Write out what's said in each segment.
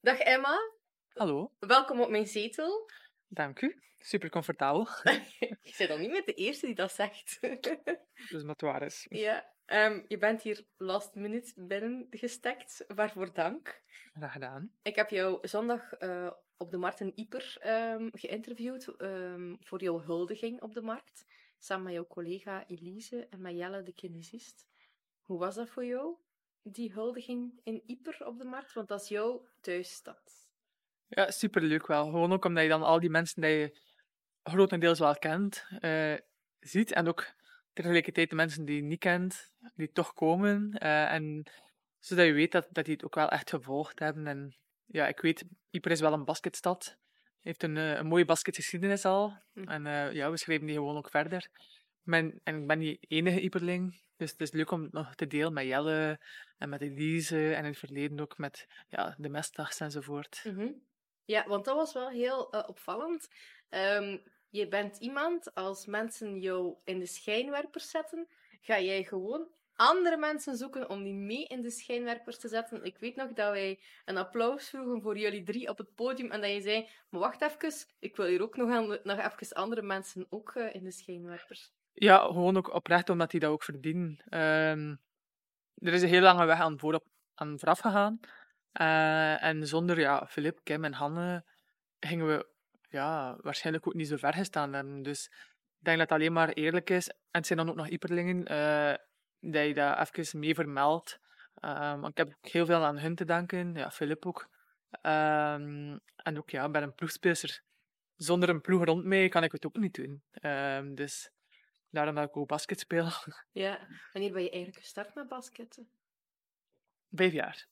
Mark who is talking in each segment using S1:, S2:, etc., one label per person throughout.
S1: Dag Emma,
S2: Hallo,
S1: welkom op mijn zetel.
S2: dank u. Super comfortabel.
S1: Je bent dan niet met de eerste die dat zegt.
S2: Dus dat waar is.
S1: ja, ehm, je bent hier last minute binnengestekt, waarvoor dank.
S2: Graag gedaan.
S1: Ik heb jou zondag eh, op de markt in Ieper ehm, geïnterviewd ehm, voor jouw huldiging op de markt. Samen met jouw collega Elise en met Jelle, de kinesist. Hoe was dat voor jou, die huldiging in Ieper op de markt? Want dat is jouw thuisstad.
S2: Ja, super leuk wel. Gewoon ook omdat je dan al die mensen die je grotendeels wel kent, eh, ziet. En ook tegelijkertijd de mensen die je niet kent, die toch komen. eh, en zodat je weet dat, dat die het ook wel echt gevolgd hebben. En ja, ik weet, Ypres is wel een basketstad. Heeft een, eh, een mooie basketgeschiedenis al.
S1: Hm.
S2: En ja, we schrijven die gewoon ook verder. En ik ben niet enige Yperling. Dus het is leuk om nog te delen met Jelle en met Elise. En in het verleden ook met ja, de mestdags enzovoort.
S1: Mhm. Ja, want dat was wel heel eh, opvallend. Ehm, je bent iemand, als mensen jou in de schijnwerpers zetten, ga jij gewoon andere mensen zoeken om die mee in de schijnwerpers te zetten. Ik weet nog dat wij een applaus vroegen voor jullie drie op het podium en dat je zei, maar wacht even, ik wil hier ook nog, nog even andere mensen ook eh, in de schijnwerpers.
S2: Ja, gewoon ook oprecht omdat die dat ook verdienen. Ehm, er is een heel lange weg aan, voorop, aan vooraf gegaan. Eh, en zonder ja, Filip, Kim en Hanne gingen we ja, waarschijnlijk ook niet zo ver gestaan. Dus ik denk dat het alleen maar eerlijk is. En het zijn dan ook nog Iperlingen, eh dat je dat even mee vermeldt. Want ik heb ook heel veel aan hun te danken. Ja, Filip ook. Ehm, en ook ja, ik ben een ploegspeelster. Zonder een ploeg rond mij kan ik het ook niet doen. Dus daarom dat ik ook basket speel.
S1: Ja, wanneer ben je eigenlijk gestart met basketten?
S2: Vijf jaar.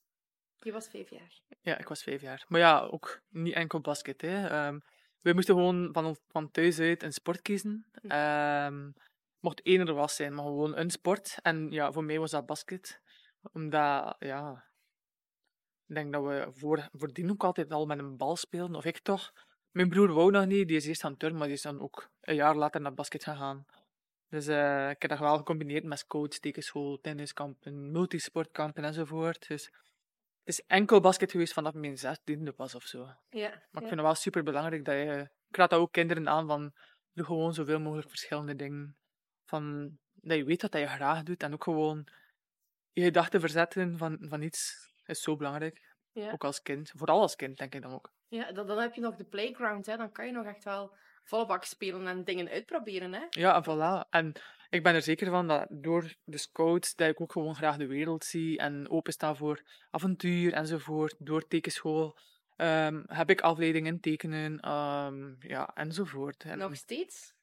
S1: Je was vijf jaar.
S2: Ja, ik was vijf jaar. Maar ja, ook niet enkel basket. Hè. Ehm, wij moesten gewoon van, van thuis uit een sport kiezen.
S1: Hm.
S2: Ehm mocht één er was zijn, maar gewoon een sport. En ja, voor mij was dat basket. Omdat, ja... Ik denk dat we voor, voordien ook altijd al met een bal speelden. Of ik toch. Mijn broer wou nog niet. Die is eerst aan het turnen, maar die is dan ook een jaar later naar basket gegaan. Dus eh, ik heb dat wel gecombineerd met coach, tekenschool, tenniskampen, multisportkampen enzovoort. Dus het is enkel basket geweest vanaf mijn zestiende pas of zo. Maar
S1: Ja,
S2: ik
S1: ja.
S2: vind het wel super belangrijk dat je. Ik raad dat ook kinderen aan van. Doe gewoon zoveel mogelijk verschillende dingen. Van, dat je weet wat dat je graag doet en ook gewoon je gedachten verzetten van, van iets is zo belangrijk.
S1: ja.
S2: Ook als kind. Vooral als kind, denk ik dan ook.
S1: Ja, dan, dan heb je nog de playground, hè. Dan kan je nog echt wel volle bak spelen en dingen uitproberen, hè.
S2: Ja, en voilà. En ik ben er zeker van dat door de scouts, dat ik ook gewoon graag de wereld zie en openstaan voor avontuur enzovoort. Door tekenschool ehm, heb ik afleidingen in tekenen, ehm, ja, enzovoort. En,
S1: Nog steeds?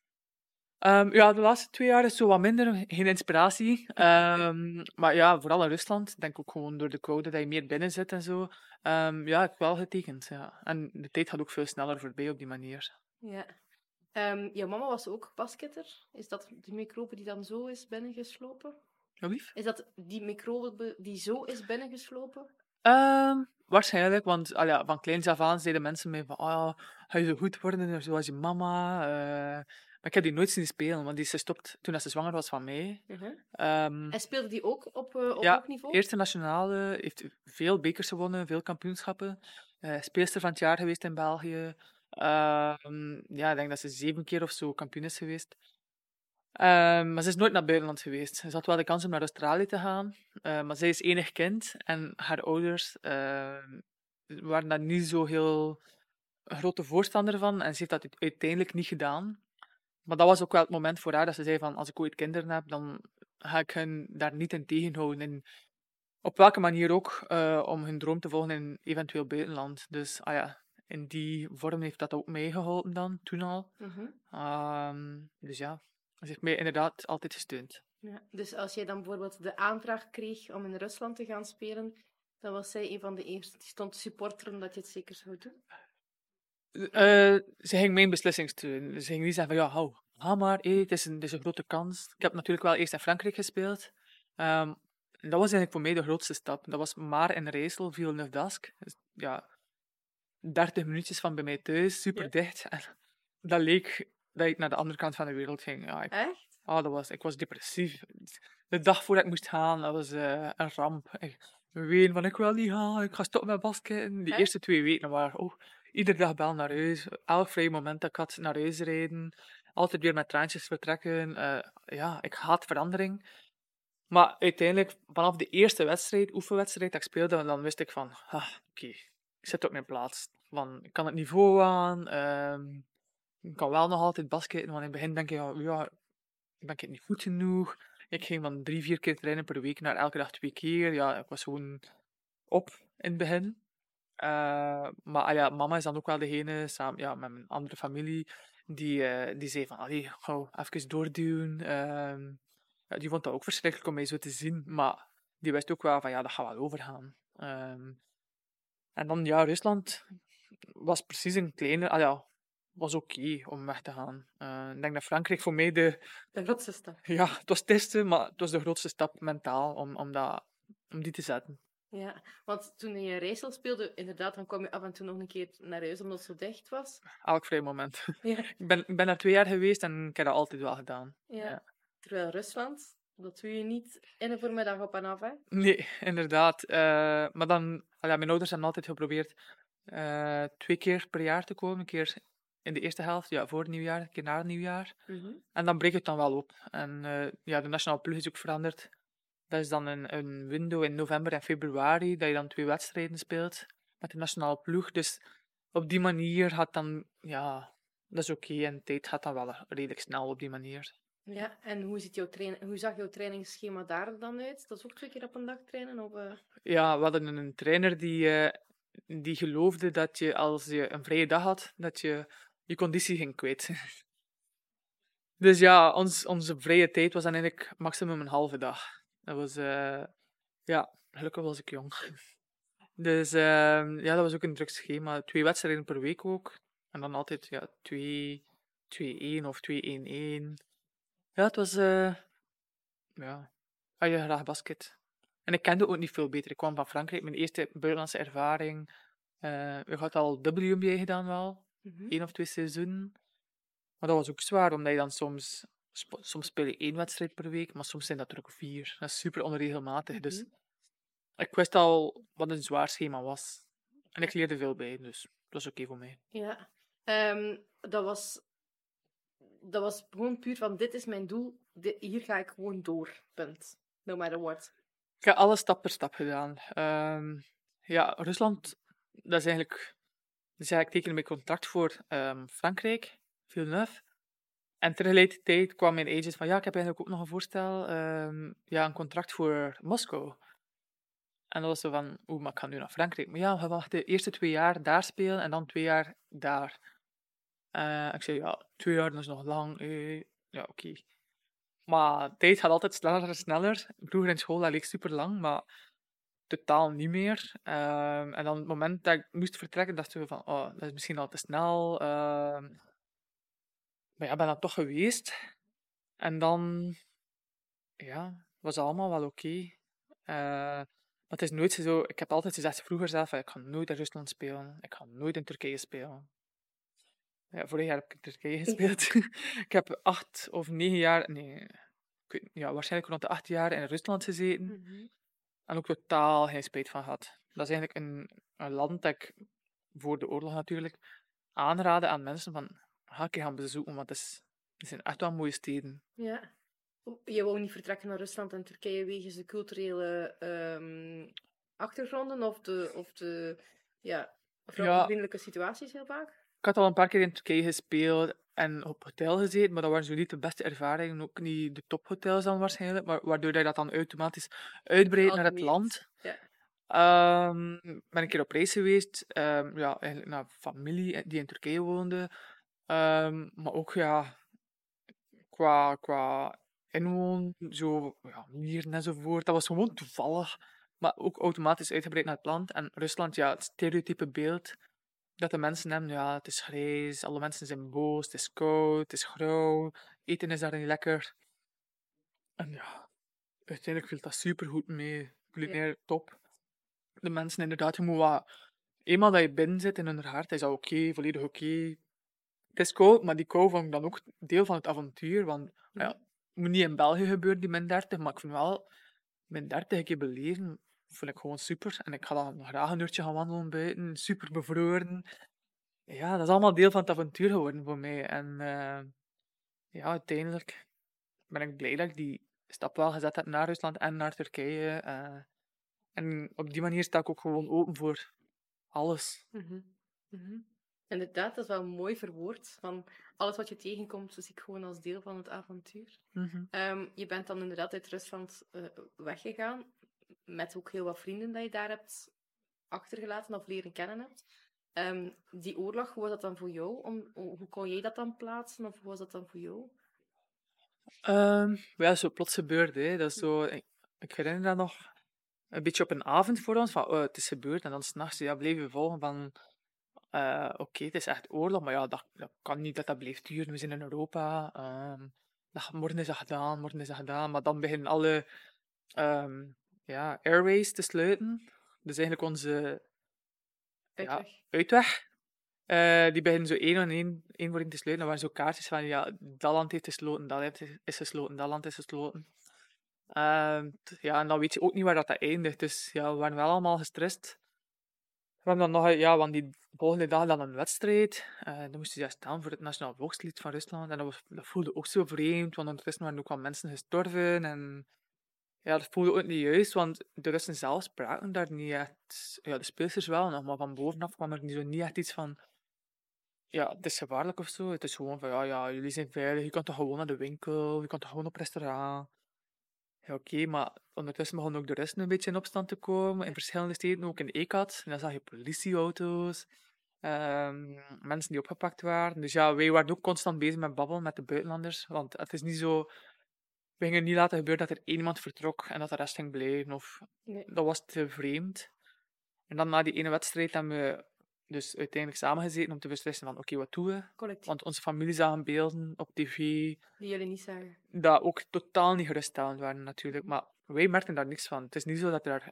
S2: Ehm, ja, de laatste twee jaar is zo wat minder, geen inspiratie. Maar ja, vooral in Rusland, ik denk ook gewoon door de koude dat je meer binnen zit en zo. Ja, ik heb wel getekend, ja. En de tijd gaat ook veel sneller voorbij op die manier.
S1: Ja. Ehm jouw mama was ook basketter. Is dat die microbe die dan zo is binnengeslopen?
S2: Wat lief?
S1: Is dat die microbe die zo is binnengeslopen?
S2: Ehm, waarschijnlijk, want al ja, van kleins af aan zeiden mensen mij van, ah, ga je zo goed worden zoals je mama? Eh, maar ik heb die nooit zien spelen, want die is gestopt toen ze zwanger was van mij. Ehm,
S1: En speelde die ook op, eh, op
S2: Ja,
S1: hoog niveau?
S2: Eerste nationale, heeft veel bekers gewonnen, veel kampioenschappen. Eh speelster van het jaar geweest in België. Ehm, ja, ik denk dat ze zeven keer of zo kampioen is geweest. Ehm, maar ze is nooit naar het buitenland geweest. Ze had wel de kans om naar Australië te gaan, eh, maar zij is enig kind en haar ouders ehm, waren daar niet zo heel grote voorstander van en ze heeft dat uite- uiteindelijk niet gedaan. Maar dat was ook wel het moment voor haar dat ze zei van als ik ooit kinderen heb, dan ga ik hen daar niet in tegenhouden. En op welke manier ook, eh, om hun droom te volgen in eventueel buitenland. Dus ah ja, in die vorm heeft dat ook meegeholpen dan, toen al.
S1: Mhm.
S2: Ehm, dus ja, ze heeft mij inderdaad altijd gesteund.
S1: Ja. Dus als jij dan bijvoorbeeld de aanvraag kreeg om in Rusland te gaan spelen, dan was zij een van de eerste die stond te supporteren dat je het zeker zou doen?
S2: Eh, ze ging mijn beslissing steunen. Ze ging niet zeggen van ja, hou, ga maar, het, is een, het is een grote kans. Ik heb natuurlijk wel eerst in Frankrijk gespeeld. Ehm, dat was eigenlijk voor mij de grootste stap. Dat was maar in Rijssel, Villeneuve d'Ascq. Dus, ja, 30 minuutjes van bij mij thuis, super
S1: Ja.
S2: dicht. En dat leek dat ik naar de andere kant van de wereld ging. Ja, ik,
S1: Echt?
S2: ah, dat was, ik was depressief. De dag voordat ik moest gaan, dat was eh, een ramp. Ik, ween van ik wil niet gaan, ik ga stoppen met basketten. Die eerste twee weken waren, oh, iedere dag bel naar huis. Elk vrij moment dat ik had naar huis rijden. Altijd weer met traantjes vertrekken. Eh, ja, ik haat verandering. Maar uiteindelijk, vanaf de eerste wedstrijd, oefenwedstrijd dat ik speelde, dan wist ik van, ah, oké, ik zit op mijn plaats. Van, ik kan het niveau aan, ehm, ik kan wel nog altijd basketten, want in het begin denk ja, ja, ben ik niet goed genoeg. Ik ging van drie, vier keer trainen per week naar elke dag twee keer. Ja, ik was gewoon op in het begin. Eh, maar ah ja, mama is dan ook wel degene, samen ja, met mijn andere familie, die, eh, die zei van, allee, gauw, even doorduwen. Ehm, ja, die vond dat ook verschrikkelijk om mij zo te zien, maar die wist ook wel van, ja, dat gaat wel overgaan. Ehm, en dan, ja, Rusland was precies een kleine, ah ja, was oké om weg te gaan. Eh, ik denk dat Frankrijk voor mij de,
S1: De grootste stap.
S2: ja, het was het eerste, maar het was de grootste stap mentaal om, om, dat, om die te zetten.
S1: Ja, want toen je Rijssel speelde, inderdaad, dan kwam je af en toe nog een keer naar huis omdat het zo dicht was.
S2: Elk vrij moment.
S1: Ja.
S2: ik, ben, ik ben daar twee jaar geweest en ik heb dat altijd wel gedaan.
S1: ja.
S2: Ja.
S1: Terwijl Rusland, dat doe je niet in een voormiddag op en af, hè?
S2: Nee, inderdaad. Eh, maar dan, ah ja, mijn ouders hebben altijd geprobeerd eh, twee keer per jaar te komen. Een keer in de eerste helft, ja, voor het nieuwjaar, een keer na het nieuwjaar. En dan breekt het dan wel op. En eh, ja, de nationale ploeg is ook veranderd. Dat is dan een, een window in november en februari, dat je dan twee wedstrijden speelt met de nationale ploeg. Dus op die manier gaat dan, ja, dat is oké. En tijd gaat dan wel redelijk snel op die manier.
S1: Ja, en hoe, ziet jouw train hoe zag jouw trainingsschema daar dan uit? Dat is ook twee keer op een dag trainen? Of, eh?
S2: Ja, we hadden een trainer die, die geloofde dat je als je een vrije dag had, dat je je conditie ging kwijt. dus ja, ons, onze vrije tijd was eigenlijk maximum een halve dag. Dat was, eh, ja, gelukkig was ik jong. Dus ehm, ja, dat was ook een druk schema. Twee wedstrijden per week ook. En dan altijd ja, 2 2-1 of 2-1-1. Ja, het was, eh ja, had je graag basket. En ik kende ook niet veel beter. Ik kwam van Frankrijk, mijn eerste buitenlandse ervaring. Eh ik had al WNBA gedaan wel,
S1: Mhm.
S2: één of twee seizoenen. Maar dat was ook zwaar, omdat je dan soms, soms speel je één wedstrijd per week, maar soms zijn dat er ook vier. Dat is super onregelmatig. Dus
S1: Mhm.
S2: ik wist al wat een zwaar schema was. En ik leerde veel bij, dus dat was oké voor mij.
S1: Ja, Ehm, dat, was, dat was gewoon puur van: dit is mijn doel, hier ga ik gewoon door. Punt. No matter what.
S2: Ik heb alles stap per stap gedaan. Ehm, ja, Rusland, dat is eigenlijk... Dus ja, ik tekende mijn contract voor ehm, Frankrijk, Villeneuve. En tegelijkertijd kwam mijn agent van, ja, ik heb eigenlijk ook nog een voorstel, ehm, ja, een contract voor Moskou. En dat was zo van, oeh, maar ik ga nu naar Frankrijk. Maar ja, we wachten de eerste twee jaar daar spelen en dan twee jaar daar. Eh, ik zei, ja, twee jaar dat is nog lang. eh. ja, oké. Maar tijd gaat altijd sneller en sneller. Vroeger in school dat leek super lang, maar totaal niet meer. Ehm, en dan het moment dat ik moest vertrekken, dacht ik van, oh, dat is misschien al te snel. Ehm, maar ja, ben dat toch geweest. En dan, ja, was allemaal wel oké. Eh, maar het is nooit zo, ik heb altijd gezegd vroeger zelf, ik ga nooit in Rusland spelen. Ik ga nooit in Turkije spelen. Ja, vorig jaar heb ik in Turkije gespeeld. ik heb acht of negen jaar, nee, ik ja, waarschijnlijk rond de acht jaar in Rusland gezeten.
S1: Mhm.
S2: En ook totaal geen spijt van gehad. Dat is eigenlijk een, een land dat ik, voor de oorlog natuurlijk, aanraden aan mensen van, ga een keer gaan bezoeken, want het, is, het zijn echt wel mooie steden.
S1: Ja. Je wou niet vertrekken naar Rusland en Turkije wegens de culturele ehm, achtergronden of de, of de ja, vrouwenvriendelijke situaties heel vaak?
S2: Ik had al een paar keer in Turkije gespeeld en op hotel gezeten, maar dat waren zo niet de beste ervaringen. Ook niet de tophotels dan waarschijnlijk, maar waardoor je dat dan automatisch uitbreidt naar het land.
S1: Ja.
S2: Ehm, ben een keer op reis geweest, ehm, ja, eigenlijk naar familie die in Turkije woonde. Ehm, maar ook ja, qua, qua inwoon, zo, ja, mieren enzovoort. Dat was gewoon toevallig, maar ook automatisch uitgebreid naar het land. En Rusland, ja, het stereotype beeld dat de mensen hebben, ja, het is grijs, alle mensen zijn boos, het is koud, het is grauw, eten is daar niet lekker. En ja, uiteindelijk viel dat supergoed mee. Culinair top. De mensen inderdaad, je moet wat... Eenmaal dat je binnen zit in hun hart, is dat oké, volledig oké. Het is koud, maar die kou vond ik dan ook deel van het avontuur, want ja, het moet niet in België gebeuren, die min 30, maar ik vind wel, min 30 een keer beleven, vind ik gewoon super. En ik ga dan graag een uurtje gaan wandelen buiten, super bevroren. Ja, dat is allemaal deel van het avontuur geworden voor mij. En eh, ja, uiteindelijk ben ik blij dat ik die stap wel gezet heb naar Rusland en naar Turkije. eh. en op die manier sta ik ook gewoon open voor alles.
S1: Mhm. Mhm. Inderdaad, dat is wel mooi verwoord. Van alles wat je tegenkomt, zie ik gewoon als deel van het avontuur. Ehm, je bent dan inderdaad uit Rusland eh, weggegaan, met ook heel wat vrienden dat je daar hebt achtergelaten of leren kennen hebt. Ehm, die oorlog, hoe was dat dan voor jou? Om, hoe kon jij dat dan plaatsen, of hoe was dat dan voor jou?
S2: Ehm, ja, zo plots gebeurde. Hè. Dat is zo, ik, ik herinner dat nog een beetje op een avond voor ons, van oh, het is gebeurd. En dan s'nachts ja, bleven we volgen van, eh, oké, het is echt oorlog, maar ja, dat, dat kan niet dat dat blijft duren. We zijn in Europa. dat, morgen is dat gedaan, morgen is dat gedaan. Maar dan beginnen alle ja, airways te sluiten. Dus eigenlijk onze ja,
S1: Uitweg.
S2: Eh, die beginnen zo één en één, één voor één te sluiten. Dan waren zo kaartjes van, ja, dat land heeft gesloten, dat land is gesloten, dat land is gesloten. T- ja, en dan weet je ook niet waar dat, dat eindigt. Dus ja, we waren wel allemaal gestrest. We hebben dan nog, ja, want die volgende dag dan een wedstrijd. Eh, dan moesten ze staan voor het nationaal volkslied van Rusland. En dat, was, dat voelde ook zo vreemd, want ondertussen waren ook al mensen gestorven. En ja, dat voelde ook niet juist, want de Russen zelf spraken daar niet echt. Ja, de speelsters wel nog, maar van bovenaf kwam er niet, zo niet echt iets van. Ja, het is gevaarlijk of zo. Het is gewoon van, ja, ja, jullie zijn veilig, je kan toch gewoon naar de winkel, je kan toch gewoon op restaurant. Ja, oké, maar ondertussen begonnen ook de Russen een beetje in opstand te komen, in verschillende steden, ook in Ekat. En dan zag je politieauto's, ehm, mensen die opgepakt waren. Dus ja, wij waren ook constant bezig met babbelen met de buitenlanders, want het is niet zo... We gingen niet laten gebeuren dat er één iemand vertrok en dat de rest ging blijven. Of,
S1: Nee.
S2: dat was te vreemd. En dan na die ene wedstrijd hebben we dus uiteindelijk samengezeten om te beslissen van oké, wat doen we?
S1: Collectief,
S2: Want onze familie zagen beelden op tv
S1: die jullie niet zagen.
S2: dat ook totaal niet geruststellend waren natuurlijk. Maar wij merkten daar niks van. Het is niet zo dat er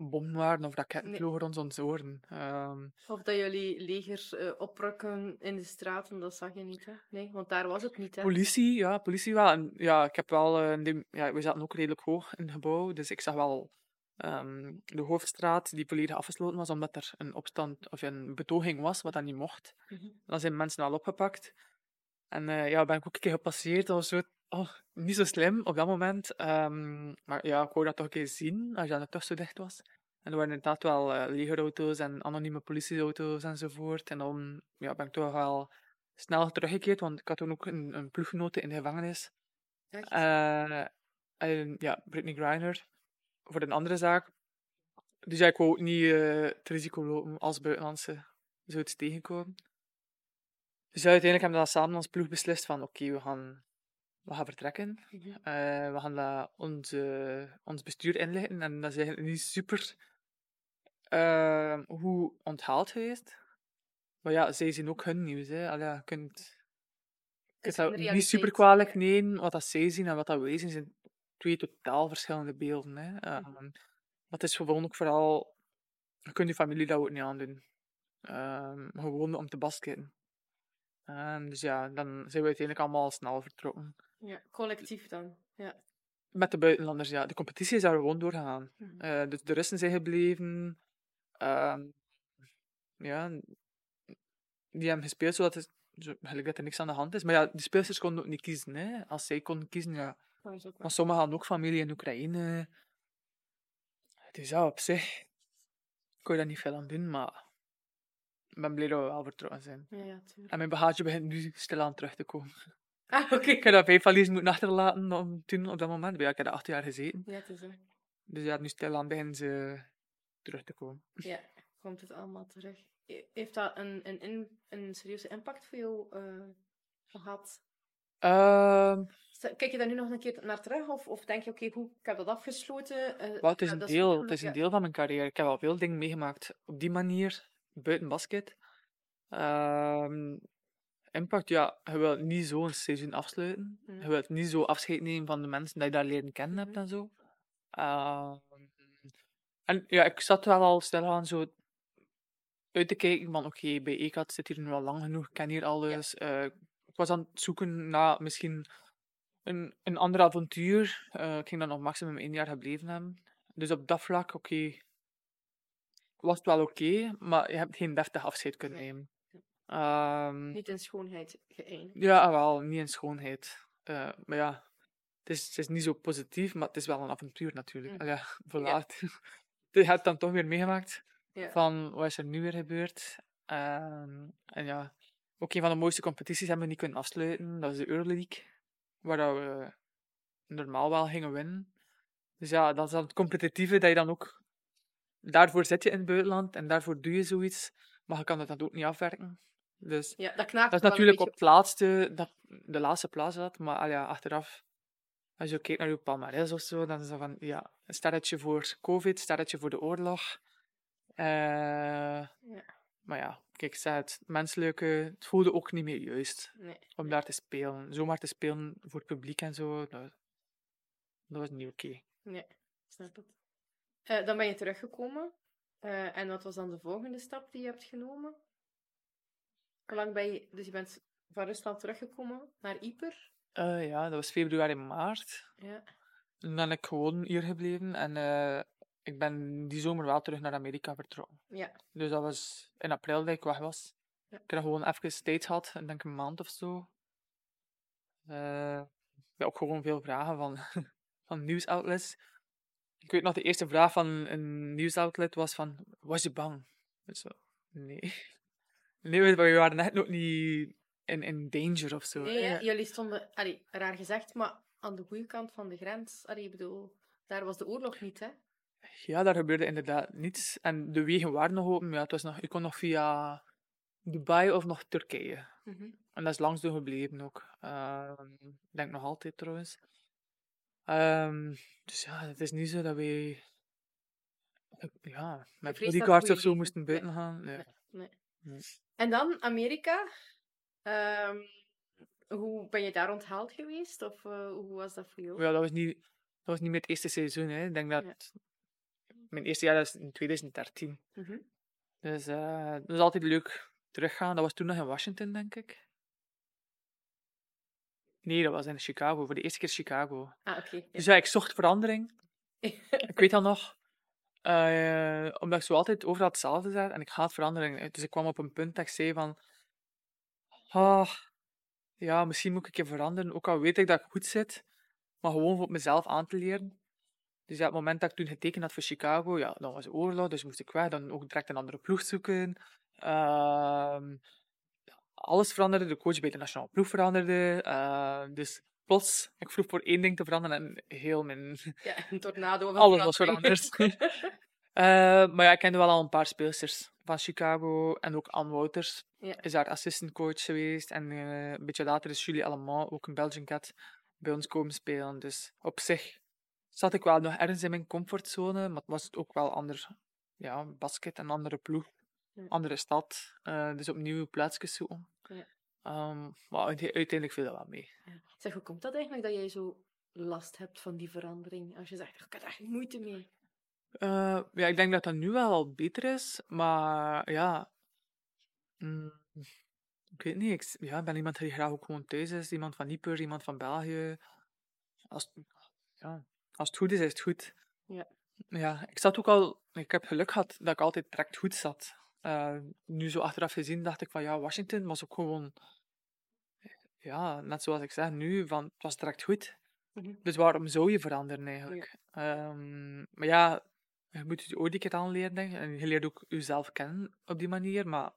S2: eh, bommen waren of raketten
S1: Nee.
S2: vlogen rond onze oren. Ehm,
S1: Of dat jullie legers eh, oprukken in de straten, dat zag je niet, hè? Nee, want daar was het niet, hè?
S2: politie, ja, politie wel. En, ja, ik heb wel, eh, die- ja, we zaten ook redelijk hoog in het gebouw, dus ik zag wel ehm, de hoofdstraat die volledig afgesloten was, omdat er een opstand of een betoging was, wat dan niet mocht.
S1: Mhm.
S2: Dan zijn mensen al opgepakt. En eh, ja, ben ik ook een keer gepasseerd. Dat was zo, oh, niet zo slim op dat moment. Ehm, maar ja, ik wou dat toch een keer zien, als je dan toch zo dicht was. En er waren inderdaad wel eh, legerauto's en anonieme politieauto's enzovoort. En dan ja, ben ik toch wel snel teruggekeerd, want ik had toen ook een, een ploeggenote in de gevangenis.
S1: Echt?
S2: Eh, en, ja, Britney Griner, voor een andere zaak. Dus ja, ik wou ook niet het risico lopen als buitenlandse zoiets tegenkomen. Dus ja, uiteindelijk hebben we dat samen als ploeg beslist van oké, we, gaan, we gaan vertrekken.
S1: Mhm.
S2: Eh, we gaan dat onze, ons bestuur inlichten en dat is eigenlijk niet super eh, hoe onthaald geweest. Maar ja, zij zien ook hun nieuws. Hè. Allee, je kunt, je dat niet super kwalijk nemen. Wat dat zij zien en wat dat wij zien, zijn twee totaal verschillende beelden. Hè. Het is gewoon ook vooral, je kunt je familie dat ook niet aandoen. Ehm, gewoon om te basketten. Ehm, dus ja, dan zijn we uiteindelijk allemaal snel vertrokken.
S1: Ja, collectief dan. Ja.
S2: Met de buitenlanders, ja. De competitie is daar gewoon doorgegaan.
S1: Mhm.
S2: Eh, dus de Russen zijn gebleven. Ehm, ja, die hebben gespeeld zodat het, zo, gelijk dat er niks aan de hand is. Maar ja, die speelsters konden ook niet kiezen. Hè. Als zij konden kiezen, ja. Maar sommigen hadden ook familie in Oekraïne. Dus ja, op zich kon je daar niet veel aan doen, maar ik ben blij dat we wel vertrokken zijn.
S1: Ja, ja, tuurlijk.
S2: En mijn bagage begint nu stilaan terug te komen.
S1: Ah, oké.
S2: Ik heb dat vijf moeten achterlaten om, toen op dat moment. Ja, ik heb acht jaar gezeten.
S1: Ja, het is.
S2: Dus ja, nu stilaan beginnen ze terug te komen.
S1: Ja, komt het allemaal terug. E- Heeft dat een, een, een, een serieuze impact voor jou eh, gehad?
S2: Ehm,
S1: Kijk je daar nu nog een keer naar terug? Of, of denk je, oké, goed, ik heb dat afgesloten.
S2: wel, het is een
S1: dat
S2: deel, het is een deel van mijn carrière. Ik heb al veel dingen meegemaakt op die manier, buiten basket. Ehm, impact, ja, je wilt niet zo een seizoen afsluiten.
S1: Mhm.
S2: Je wilt niet zo afscheid nemen van de mensen die je daar leren kennen hebt
S1: Mhm.
S2: en zo. Ehm, en ja, ik zat wel al stilaan zo uit te kijken van oké, bij ECAT zit hier nu al lang genoeg, ik ken hier alles. Eh, ik was aan het zoeken naar misschien een, een ander avontuur. Eh, ik ging dan nog maximum één jaar gebleven hebben. Dus op dat vlak, oké, was het wel oké, maar je hebt geen deftig afscheid kunnen nemen. Ehm,
S1: Niet in schoonheid geëindigd.
S2: ja, wel, niet in schoonheid. Eh, maar ja, het is, het is niet zo positief, maar het is wel een avontuur natuurlijk.
S1: Mm.
S2: Ja, voilà. Je hebt dan toch weer meegemaakt
S1: Ja.
S2: van wat is er nu weer gebeurd. Ehm, en ja, ook een van de mooiste competities hebben we niet kunnen afsluiten. Dat is de Euroleague, waar we normaal wel gingen winnen. Dus ja, dat is dan het competitieve dat je dan ook... Daarvoor zit je in het buitenland en daarvoor doe je zoiets, maar je kan dat dan ook niet afwerken. Dus
S1: Ja, dat knaagt
S2: dat is natuurlijk op het laatste, dat, de laatste plaats zat, maar al ja, achteraf, als je kijkt naar je palmarès of zo, dan is dat van, ja, een sterretje voor COVID, sterretje voor de oorlog. Eh, Maar ja, kijk, ik het, menselijke, het voelde ook niet meer juist
S1: Nee.
S2: om daar te spelen. Zomaar te spelen voor het publiek en zo, dat, dat was niet oké.
S1: Nee, snap het. Eh, dan ben je teruggekomen. Eh, en wat was dan de volgende stap die je hebt genomen? Hoe lang ben je... Dus je bent van Rusland teruggekomen naar Yper.
S2: Eh, ja, dat was februari, maart.
S1: Ja.
S2: En dan ben ik gewoon hier gebleven en ik ben die zomer wel terug naar Amerika vertrokken.
S1: Ja.
S2: Dus dat was in april dat ik weg was.
S1: Ja.
S2: Ik heb gewoon even tijd gehad, ik denk een maand of zo. Ik heb ook gewoon veel vragen van, van nieuwsoutlets. Ik weet nog, de eerste vraag van een nieuwsoutlet was van, was je bang? Dus zo, nee. Nee, we waren net nog niet in, in danger of zo.
S1: Nee,
S2: hè,
S1: jullie stonden, allee, raar gezegd, maar aan de goede kant van de grens. Allee, ik bedoel, daar was de oorlog niet, hè?
S2: Ja, daar gebeurde inderdaad niets. En de wegen waren nog open. Ja, het was nog, je kon nog via Dubai of nog Turkije.
S1: Mhm.
S2: En dat is langs door gebleven ook. Ehm, Ik denk nog altijd trouwens. Ehm, dus ja, het is niet zo dat wij ja, met bodyguards
S1: goeie
S2: of zo moesten
S1: nee,
S2: buiten gaan. Nee.
S1: nee, nee.
S2: Nee.
S1: En dan Amerika. Ehm, hoe ben je daar onthaald geweest? Of eh, hoe was dat voor jou?
S2: Ja, dat was niet, dat was niet mijn eerste seizoen. Hè. Ik denk dat
S1: Ja.
S2: mijn eerste jaar was in 2013.
S1: Mhm.
S2: Dus eh dat is altijd leuk teruggaan. Dat was toen nog in Washington, denk ik. Nee, dat was in Chicago. Voor de eerste keer Chicago.
S1: Ah, oké. ja.
S2: Dus ja, ik zocht verandering. Ik weet dat nog. eh, omdat ik zo altijd overal hetzelfde zei en ik haat verandering. Dus ik kwam op een punt dat ik zei van... Ah, ja, misschien moet ik een keer veranderen. Ook al weet ik dat ik goed zit. Maar gewoon voor mezelf aan te leren. Dus ja, op het moment dat ik toen getekend had voor Chicago, ja, dan was oorlog, dus moest ik weg. Dan ook direct een andere ploeg zoeken. Ehm, alles veranderde. De coach bij de nationale ploeg veranderde. eh, dus plots, ik vroeg voor één ding te veranderen en heel mijn
S1: Ja, een tornado. van
S2: alles was veranderd. Eh, maar ja, ik kende wel al een paar speelsters van Chicago. En ook Anne Wouters
S1: Ja.
S2: is daar assistant coach geweest. En eh, een beetje later is Julie Allemand, ook een Belgian cat, bij ons komen spelen. Dus op zich zat ik wel nog ergens in mijn comfortzone. Maar het was ook wel ander ja, basket, een andere ploeg. Andere stad. eh, dus opnieuw plaatsjes zoeken.
S1: Ja.
S2: Ehm, maar uite- uiteindelijk viel dat wel mee.
S1: Ja. Zeg, hoe komt dat eigenlijk dat jij zo last hebt van die verandering? Als je zegt, ik heb daar echt moeite mee.
S2: Eh, ja, ik denk dat dat nu wel al beter is, maar ja. mm, ik weet niet. Ik, ja, ben iemand die graag ook gewoon thuis is. Iemand van Nieper, iemand van België. Als, ja, als het goed is, is het goed.
S1: Ja.
S2: Ja, ik zat ook al. Ik heb geluk gehad dat ik altijd direct goed zat. Eh, nu zo achteraf gezien dacht ik van ja, Washington was ook gewoon. Ja, net zoals ik zeg nu, van het was direct goed.
S1: Mhm.
S2: Dus waarom zou je veranderen eigenlijk? Ehm, maar ja, je moet je ooit een keer aanleren, denk ik. En je leert ook jezelf kennen op die manier. Maar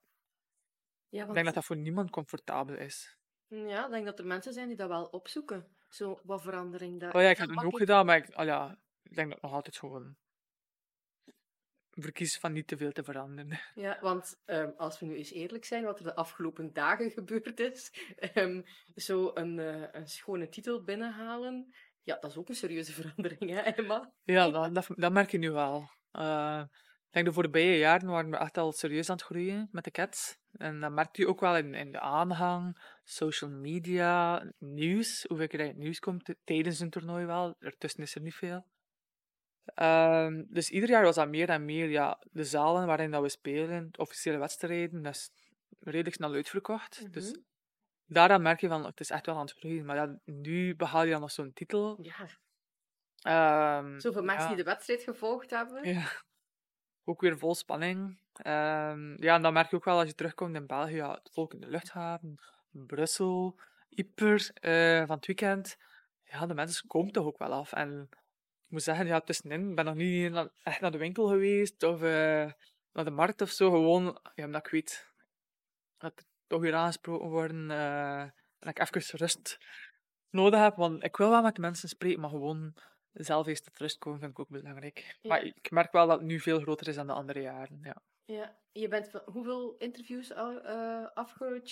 S1: Ja,
S2: ik
S1: want,
S2: denk dat dat voor niemand comfortabel is.
S1: ja, ik denk dat er mensen zijn die dat wel opzoeken. Zo wat verandering. Dat
S2: Oh ja, ik heb het ook gedaan, maar ik, al ja, ik denk dat ik nog altijd gewoon verkies van niet te veel te veranderen.
S1: Ja, want ehm, als we nu eens eerlijk zijn, wat er de afgelopen dagen gebeurd is, ehm, zo een, eh, een schone titel binnenhalen, ja, dat is ook een serieuze verandering, hè, Emma?
S2: Ja, dat, dat, dat merk je nu wel. Eh, ik denk de voorbije jaren waren we echt al serieus aan het groeien met de cats. En dat merkt je ook wel in, in de aanhang, social media, nieuws. Hoeveel keer dat in het nieuws komt tijdens een toernooi wel. Ertussen is er niet veel. Ehm, dus ieder jaar was dat meer en meer. Ja, de zalen waarin dat we spelen, de officiële wedstrijden, dat is redelijk snel uitverkocht. Dus
S1: Mhm.
S2: daaraan merk je van, het is echt wel aan het groeien. Maar ja, nu behaal je dan nog zo'n titel.
S1: Ja,
S2: Ehm,
S1: Zoveel mensen
S2: ja.
S1: die de wedstrijd gevolgd hebben.
S2: Ja. Ook weer vol spanning. Ehm, ja, en dan merk je ook wel als je terugkomt in België, ja, het volk in de luchthaven, Brussel, Yper, eh, van het weekend. Ja, de mensen komen toch ook wel af. En moet zeggen, ja, tussenin, ik ben nog niet na- echt naar de winkel geweest of eh, naar de markt of zo. Gewoon, ja, omdat ik weet dat er toch weer aangesproken worden eh, en ik even rust nodig heb. Want ik wil wel met mensen spreken, maar gewoon zelf eerst tot rust komen vind ik ook belangrijk.
S1: Ja.
S2: Maar ik merk wel dat het nu veel groter is dan de andere jaren. Ja.
S1: Ja. Je bent hoeveel interviews al uh,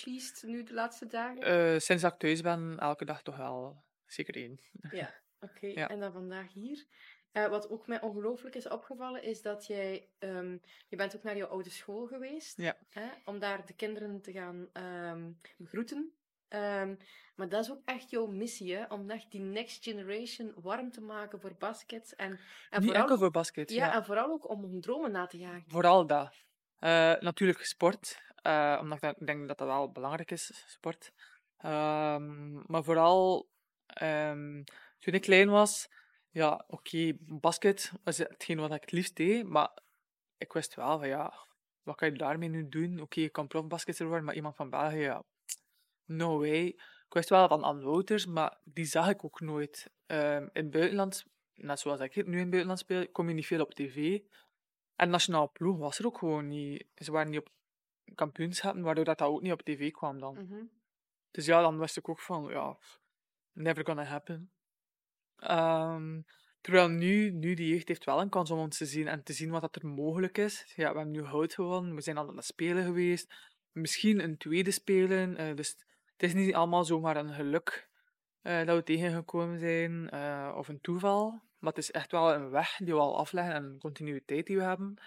S1: nu de laatste dagen?
S2: Sinds dat ik thuis ben, elke dag toch wel zeker één.
S1: Ja, oké.
S2: Ja.
S1: En dan vandaag hier. Eh, wat ook mij ongelooflijk is opgevallen, is dat jij... ehm, je bent ook naar je oude school geweest.
S2: Ja.
S1: Hè, om daar de kinderen te gaan ehm, begroeten. Ehm, maar dat is ook echt jouw missie, hè? Om echt die next generation warm te maken voor basket. En, en
S2: Niet
S1: vooral,
S2: enkel voor basket.
S1: ja,
S2: Ja,
S1: en vooral ook om hun dromen na te jagen.
S2: Vooral dat. Eh, natuurlijk sport, eh, omdat ik denk- dat dat wel belangrijk is, sport. Maar vooral toen ik klein was, ja, oké, basket was hetgeen wat ik het liefst deed, maar ik wist wel van ja, wat kan je daarmee nu doen? Oké, je kan profbasketter worden, maar iemand van België, ja, no way. Ik wist wel van Anne Wouters, maar die zag ik ook nooit. Ehm, in het buitenland, net zoals ik nu in het buitenland speel, kom je niet veel op tv. En nationaal ploeg was er ook gewoon niet. Ze waren niet op kampioenschappen, waardoor dat, dat ook niet op tv kwam dan.
S1: Mhm.
S2: Dus ja, dan wist ik ook van, ja, never gonna happen. Ehm, terwijl nu, nu die jeugd heeft wel een kans om ons te zien en te zien wat dat er mogelijk is. Ja, we hebben nu goud gewonnen, we zijn al aan het spelen geweest. Misschien een tweede spelen. eh, dus het is niet allemaal zomaar een geluk eh, dat we tegengekomen zijn eh, of een toeval. Maar het is echt wel een weg die we al afleggen en een continuïteit die we hebben.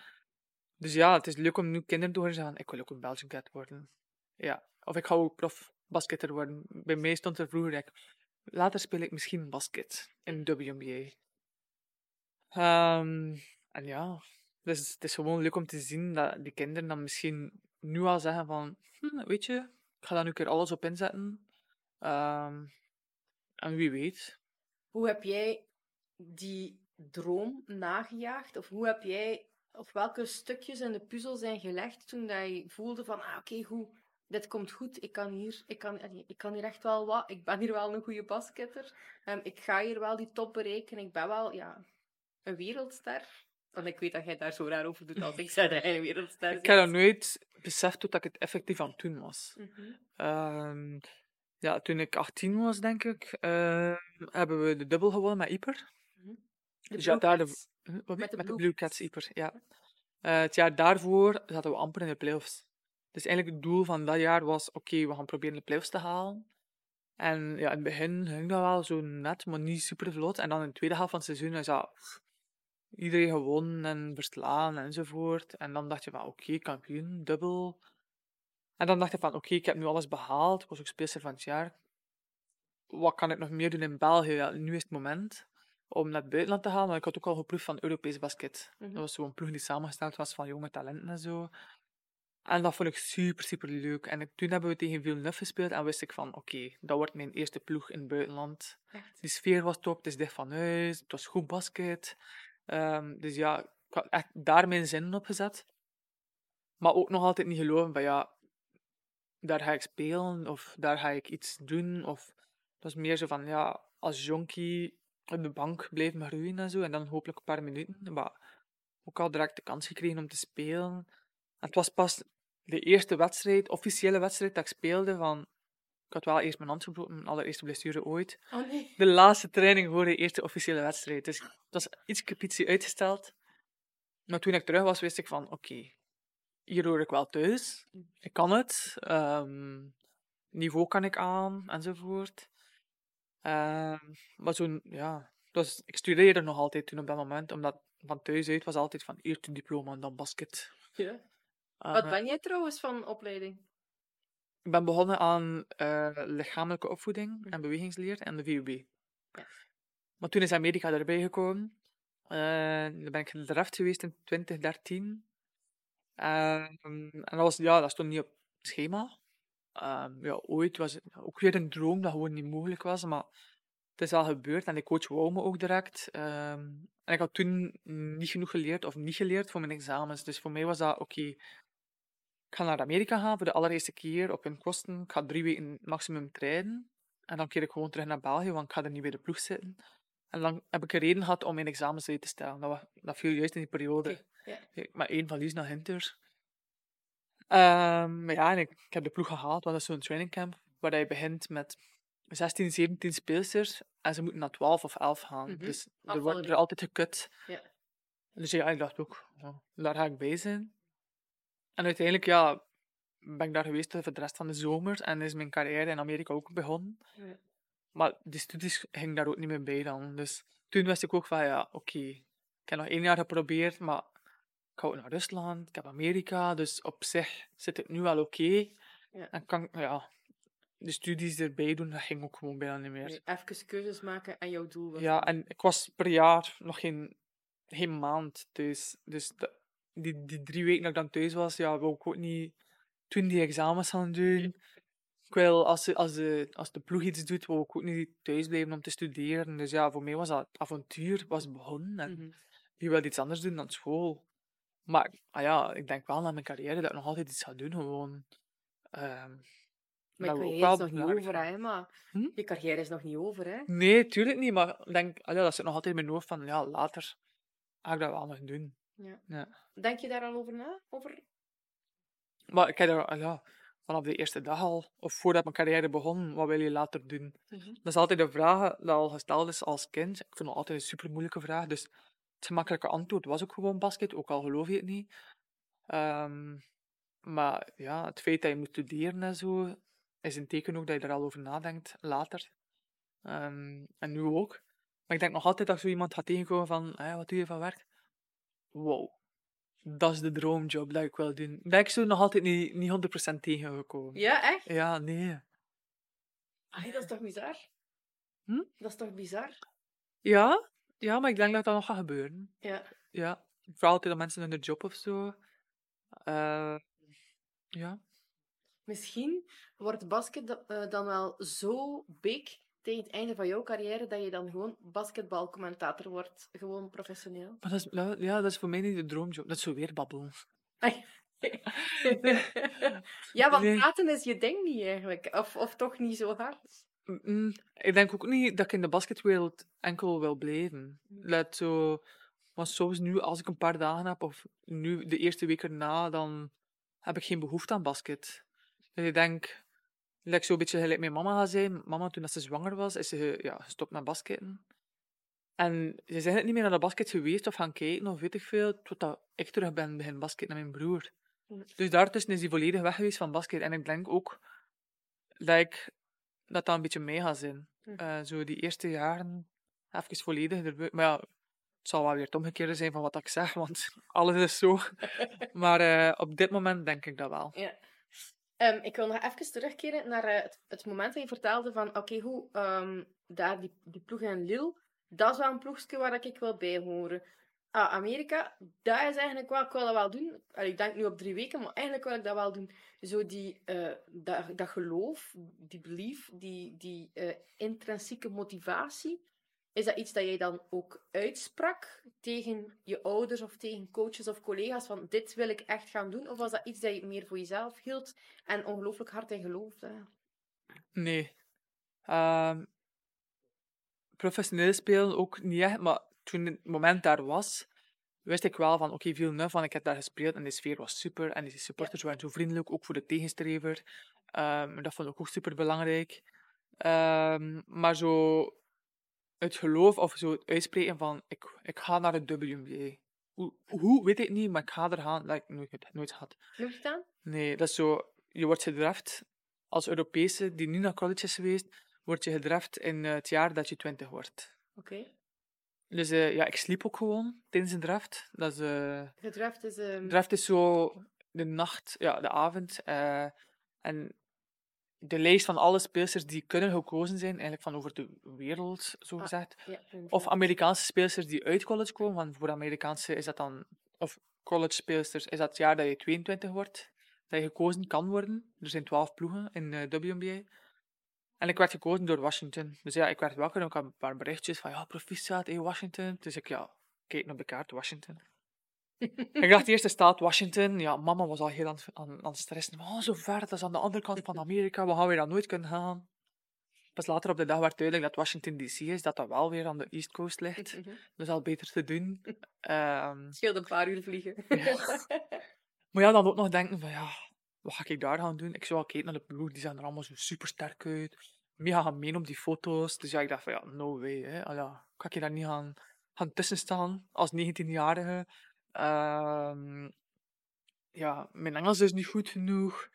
S2: Dus ja, het is leuk om nu kinderen te horen ik wil ook een Belgian Cat worden. Ja, of ik ga ook profbasketter worden. Bij mij stond er vroeger, ik, later speel ik misschien basket in WNBA. Ehm, en ja, dus het is gewoon leuk om te zien dat die kinderen dan misschien nu al zeggen van, hm, weet je, ik ga daar nu een keer alles op inzetten. Ehm, en wie weet.
S1: Hoe heb jij die droom nagejaagd? Of hoe heb jij, of welke stukjes in de puzzel zijn gelegd toen dat je voelde van, ah, oké, goed, dit komt goed, ik kan hier, ik kan, ik kan hier echt wel wat, ik ben hier wel een goede basketter, Ehm, ik ga hier wel die top bereiken, ik ben wel, ja, een wereldster. Want ik weet dat jij daar zo raar over doet als ik zeg dat jij een wereldster
S2: Ik heb dat nooit beseft tot ik het effectief aan het doen was.
S1: Mhm.
S2: Ehm, ja, toen ik 18 was, denk ik, ehm, hebben we de dubbel gewonnen met Ieper.
S1: De
S2: Dus ja, daar de, wat
S1: Met de
S2: met de
S1: Blue
S2: Blue Cats Ieper, ja. Eh, het jaar daarvoor zaten we amper in de playoffs. Dus eigenlijk het doel van dat jaar was, oké, we gaan proberen de playoffs te halen. En ja, in het begin ging dat wel zo net, maar niet super vlot. En dan in de tweede helft van het seizoen is dat pff, iedereen gewonnen en verslaan enzovoort. En dan dacht je van, oké, kampioen, dubbel. En dan dacht je van, oké, ik heb nu alles behaald. Ik was ook speelster van het jaar. Wat kan ik nog meer doen in België? Ja, nu is het moment om naar het buitenland te gaan. Maar ik had ook al geproefd van Europees basket.
S1: Mhm.
S2: Dat was zo'n ploeg die samengesteld was van jonge talenten en zo. En dat vond ik super, super leuk. En toen hebben we tegen Villeneuve gespeeld en wist ik van, oké, dat wordt mijn eerste ploeg in het buitenland.
S1: Echt.
S2: Die sfeer was top, het is dicht van huis, het was goed basket. Ehm, dus ja, ik had echt daar mijn zinnen op gezet. Maar ook nog altijd niet geloven van, ja, daar ga ik spelen of daar ga ik iets doen. Of dat is meer zo van, ja, als jonkie op de bank blijven groeien en zo. En dan hopelijk een paar minuten. Maar ook al direct de kans gekregen om te spelen. En het was pas de eerste wedstrijd, officiële wedstrijd dat ik speelde van... Ik had wel eerst mijn hand gebroken, mijn allereerste blessure ooit.
S1: Oh nee.
S2: De laatste training voor de eerste officiële wedstrijd. Dus dat was iets capitie uitgesteld. Maar toen ik terug was, wist ik van, oké, hier hoor ik wel thuis. Ik kan het. ehm, niveau kan ik aan, enzovoort. Ehm, maar zo'n, ja... Dus ik studeerde nog altijd toen op dat moment, omdat van thuis uit was altijd van eerst een diploma en dan basket.
S1: Ja.
S2: Eh,
S1: Wat ben jij trouwens van opleiding?
S2: Ik ben begonnen aan eh, lichamelijke opvoeding
S1: Mhm.
S2: en bewegingsleer en de VUB.
S1: Ja.
S2: Maar toen is Amerika erbij gekomen. Eh, dan ben ik gedraft geweest in 2013. Ehm, en dat, was, ja, dat stond niet op het schema. Ehm, ja, ooit was het ook weer een droom dat gewoon niet mogelijk was. Maar het is al gebeurd en de coach wou me ook direct. Ehm, en ik had toen niet genoeg geleerd of niet geleerd voor mijn examens. Dus voor mij was dat, oké, ik ga naar Amerika gaan voor de allereerste keer op hun kosten. Ik ga drie weken maximum trainen. En dan keer ik gewoon terug naar België, want ik ga er niet bij de ploeg zitten. En dan heb ik een reden gehad om mijn examens uit te stellen. Dat, was, dat viel juist in die periode. Ik- Maar één valies naar Hinter. Ehm, maar ja, en ik, ik heb de ploeg gehaald, want dat is zo'n trainingcamp waar je begint met 16, 17 speelsters en ze moeten naar 12 of 11 gaan.
S1: Mhm.
S2: Dus er wordt er altijd gekut.
S1: Ja.
S2: Dus ja, ik dacht ook, daar ga ik bij zijn. En uiteindelijk, ja, ben ik daar geweest voor de rest van de zomer en is mijn carrière in Amerika ook begonnen.
S1: Ja.
S2: Maar die studies gingen daar ook niet meer bij dan. Dus toen wist ik ook van, ja, oké, ik heb nog één jaar geprobeerd, maar ik ga ook naar Rusland, ik heb Amerika, dus op zich zit het nu wel oké.
S1: Ja.
S2: En kan, ja, de studies erbij doen, dat ging ook gewoon bijna niet meer.
S1: Nee, even keuzes maken en jouw doel was.
S2: Ja, en ik was per jaar nog geen, geen maand thuis. Dus dat- die, die drie weken dat ik dan thuis was, ja, wou ik ook niet toen die examens gaan doen. Ik wil, als de, als, de, als de ploeg iets doet, wou ik ook niet thuis blijven om te studeren. Dus ja, voor mij was dat avontuur was begonnen. En
S1: Mhm.
S2: je wil iets anders doen dan school. Maar ah ja, ik denk wel naar mijn carrière dat ik nog altijd iets ga doen. Gewoon. Ehm,
S1: Maar je carrière is nog niet over, hè, maar
S2: Hm?
S1: je carrière is nog niet over, hè?
S2: Nee, tuurlijk niet. Maar ik denk, ah ja, dat zit nog altijd in mijn hoofd van, ja, later ga ik dat wel nog doen.
S1: Ja.
S2: Ja.
S1: Denk je daar al over na? Over?
S2: Maar ik heb er, ah ja, vanaf de eerste dag al, of voordat mijn carrière begon, wat wil je later doen?
S1: Mhm.
S2: Dat is altijd een vraag die al gesteld is als kind. Ik vind het altijd een super moeilijke vraag. Dus het gemakkelijke antwoord was ook gewoon basket, ook al geloof je het niet. Ehm, maar ja, het feit dat je moet studeren en zo, is een teken ook dat je er al over nadenkt later. Ehm, en nu ook. Maar ik denk nog altijd dat zo iemand gaat tegenkomen van, "Ah ja, wat doe je van werk? Wow, dat is de droomjob dat ik wil doen. Ben ik zo nog altijd niet, niet 100% tegengekomen.
S1: Ja, echt?
S2: Ja, nee.
S1: Ai, dat is toch bizar?
S2: Hm?
S1: Dat is toch bizar?
S2: Ja, ja, maar ik denk dat dat nog gaat gebeuren.
S1: Ja.
S2: Ja, vooral altijd dat mensen hun job of zo. Eh, ja.
S1: Misschien wordt basket eh, dan wel zo big tegen het einde van jouw carrière dat je dan gewoon basketbalcommentator wordt. Gewoon professioneel.
S2: Maar dat is, ja, dat is voor mij niet de droomjob. Dat is zo weer babbelen.
S1: ja, want
S2: Nee.
S1: praten is je ding niet eigenlijk. Of, of toch niet zo hard.
S2: Mm, ik denk ook niet dat ik in de basketwereld enkel wil blijven. Dat zo, want soms nu, als ik een paar dagen heb, of nu de eerste week erna, dan heb ik geen behoefte aan basket. Dus ik denk, dat ik zo'n beetje gelijk mijn mama ga zijn. Mama, toen dat ze zwanger was, is ze ja, gestopt met basketten. En ze zijn het niet meer naar de basket geweest of gaan kijken of weet ik veel, totdat ik terug ben beginnen basket met mijn broer. Dus daartussen is hij volledig weg geweest van basket. En ik denk ook dat ik dat dat een beetje mee gaat zijn.
S1: Hm.
S2: Eh, zo die eerste jaren even volledig erbij. Maar ja, het zal wel weer het omgekeerde zijn van wat ik zeg, want alles is zo. maar eh, op dit moment denk ik dat wel.
S1: Ja. Ehm, ik wil nog even terugkeren naar eh, het, het moment dat je vertelde van, oké, hoe, ehm, daar die, die ploeg in Lille, dat is wel een ploegje waar ik wil bij horen. Ah, Amerika, dat is eigenlijk wel, ik wil dat wel doen. Ik denk nu op drie weken, maar eigenlijk wil ik dat wel doen. Zo die, eh, dat, dat geloof, die belief, die, die eh, intrinsieke motivatie, is dat iets dat jij dan ook uitsprak tegen je ouders of tegen coaches of collega's van dit wil ik echt gaan doen? Of was dat iets dat je meer voor jezelf hield en ongelooflijk hard in geloofde?
S2: Nee. Ehm, professioneel spelen ook niet echt, maar toen het moment daar was, wist ik wel van, oké, veel nuf, want ik heb daar gespeeld en de sfeer was super en die supporters waren zo vriendelijk, ook voor de tegenstrever. Ehm, dat vond ik ook super belangrijk. Ehm, maar zo het geloof of zo het uitspreken van, ik, ik ga naar het WNBA. Hoe, hoe, weet ik niet, maar ik ga er gaan, dat heb ik nooit, nooit
S1: je gedaan?
S2: Nee, dat is zo. Je wordt gedraft als Europese die nu naar college is geweest, word je gedraft in eh, het jaar dat je 20 wordt.
S1: Oké.
S2: Dus eh, ja, ik sliep ook gewoon tijdens een draft. Dat is, eh,
S1: Gedraft is... ehm,
S2: draft is zo de nacht, ja, de avond. en de lijst van alle speelsters die kunnen gekozen zijn, eigenlijk van over de wereld, zo
S1: Ah,
S2: gezegd.
S1: ja, een
S2: Of. Amerikaanse speelsters die uit college komen, want voor Amerikaanse is dat dan, of college speelsters, is dat het jaar dat je 22 wordt, dat je gekozen kan worden. Er zijn 12 ploegen in de WNBA. En ik werd gekozen door Washington. Dus ja, ik werd wakker en ik had een paar berichtjes van, ja, proficiat in Washington. Dus ik, ja, keek naar de kaart, Washington. ik dacht, de eerste staat Washington. Ja, mama was al heel aan, aan, aan het stressen. Oh, zo ver, dat is aan de andere kant van Amerika. We gaan weer dan nooit kunnen gaan. Pas later op de dag werd duidelijk dat Washington DC is, dat dat wel weer aan de East Coast ligt.
S1: Mhm.
S2: Dus al beter te doen. Ehm,
S1: Scheelt een paar uur vliegen.
S2: maar ja, dan ook nog denken van, ja, wat ga ik daar gaan doen? Ik zou wel kijken naar de ploeg, die zijn er allemaal zo super sterk uit. Mega gemeen op die foto's. Dus ja, ik dacht van, ja, no way, hè. Al kan ik daar niet gaan, gaan tussen staan als 19-jarige? Ehm, ja, mijn Engels is niet goed genoeg.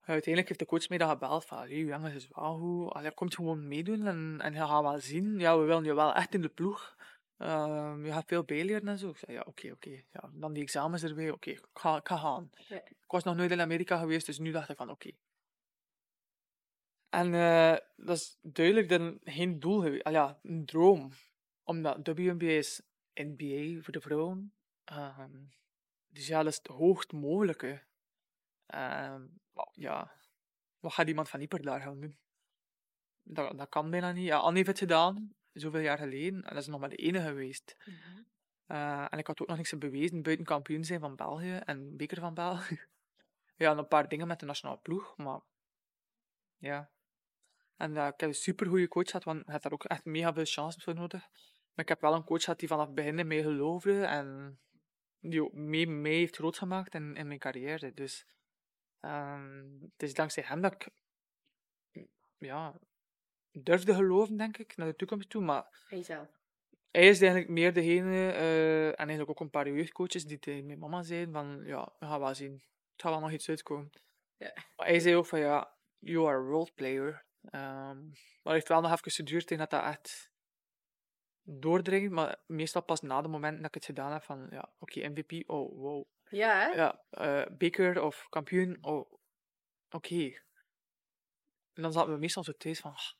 S2: Uiteindelijk heeft de coach mij dan gebeld van, je Engels is wel goed. Allee, komt gewoon meedoen en, en je gaat wel zien. Ja, we willen je wel echt in de ploeg. Ehm, je gaat veel bijleren en zo. Ik zei, ja, oké, oké. Ja, dan die examens erbij. Oké, ik, ga, ik ga gaan.
S1: Ja.
S2: Ik was nog nooit in Amerika geweest, dus nu dacht ik van, oké. En eh, dat is duidelijk dan geen doel geweest. Al ja, een droom. Omdat WNBA is NBA voor de vrouwen. Ehm, dus ja, dat is het hoogst mogelijke. Maar ja, wat gaat iemand van Ieper daar gaan doen? Dat, dat kan bijna niet. Ja, Anne heeft het gedaan, zoveel jaar geleden. En dat is nog maar de enige geweest.
S1: Mhm.
S2: Eh, en ik had ook nog niks bewezen buiten kampioen zijn van België en beker van België. ja, en een paar dingen met de nationale ploeg, maar ja. En eh, ik heb een super goede coach gehad, want ik had daar ook echt mega veel chances voor nodig. Maar ik heb wel een coach gehad die vanaf het begin in mij geloofde en die ook mee, mee heeft groot gemaakt in, in mijn carrière. Dus ehm, het is dankzij hem dat ik ja, durfde geloven, denk ik, naar de toekomst toe. Maar hij is eigenlijk meer degene, eh, en eigenlijk ook een paar jeugdcoaches die tegen mijn mama zeiden van, ja, we gaan wel zien. Het gaat wel nog iets uitkomen.
S1: Ja.
S2: Maar hij zei ook van, ja, you are a role player. Ehm, maar het heeft wel nog even geduurd tegen dat dat echt doordringt, maar meestal pas na het moment dat ik het gedaan heb van, ja, oké, MVP, oh, wow.
S1: Ja, hè?
S2: Ja, eh beker of kampioen, oh, oké. En dan zaten we meestal zo thuis van, "Ah,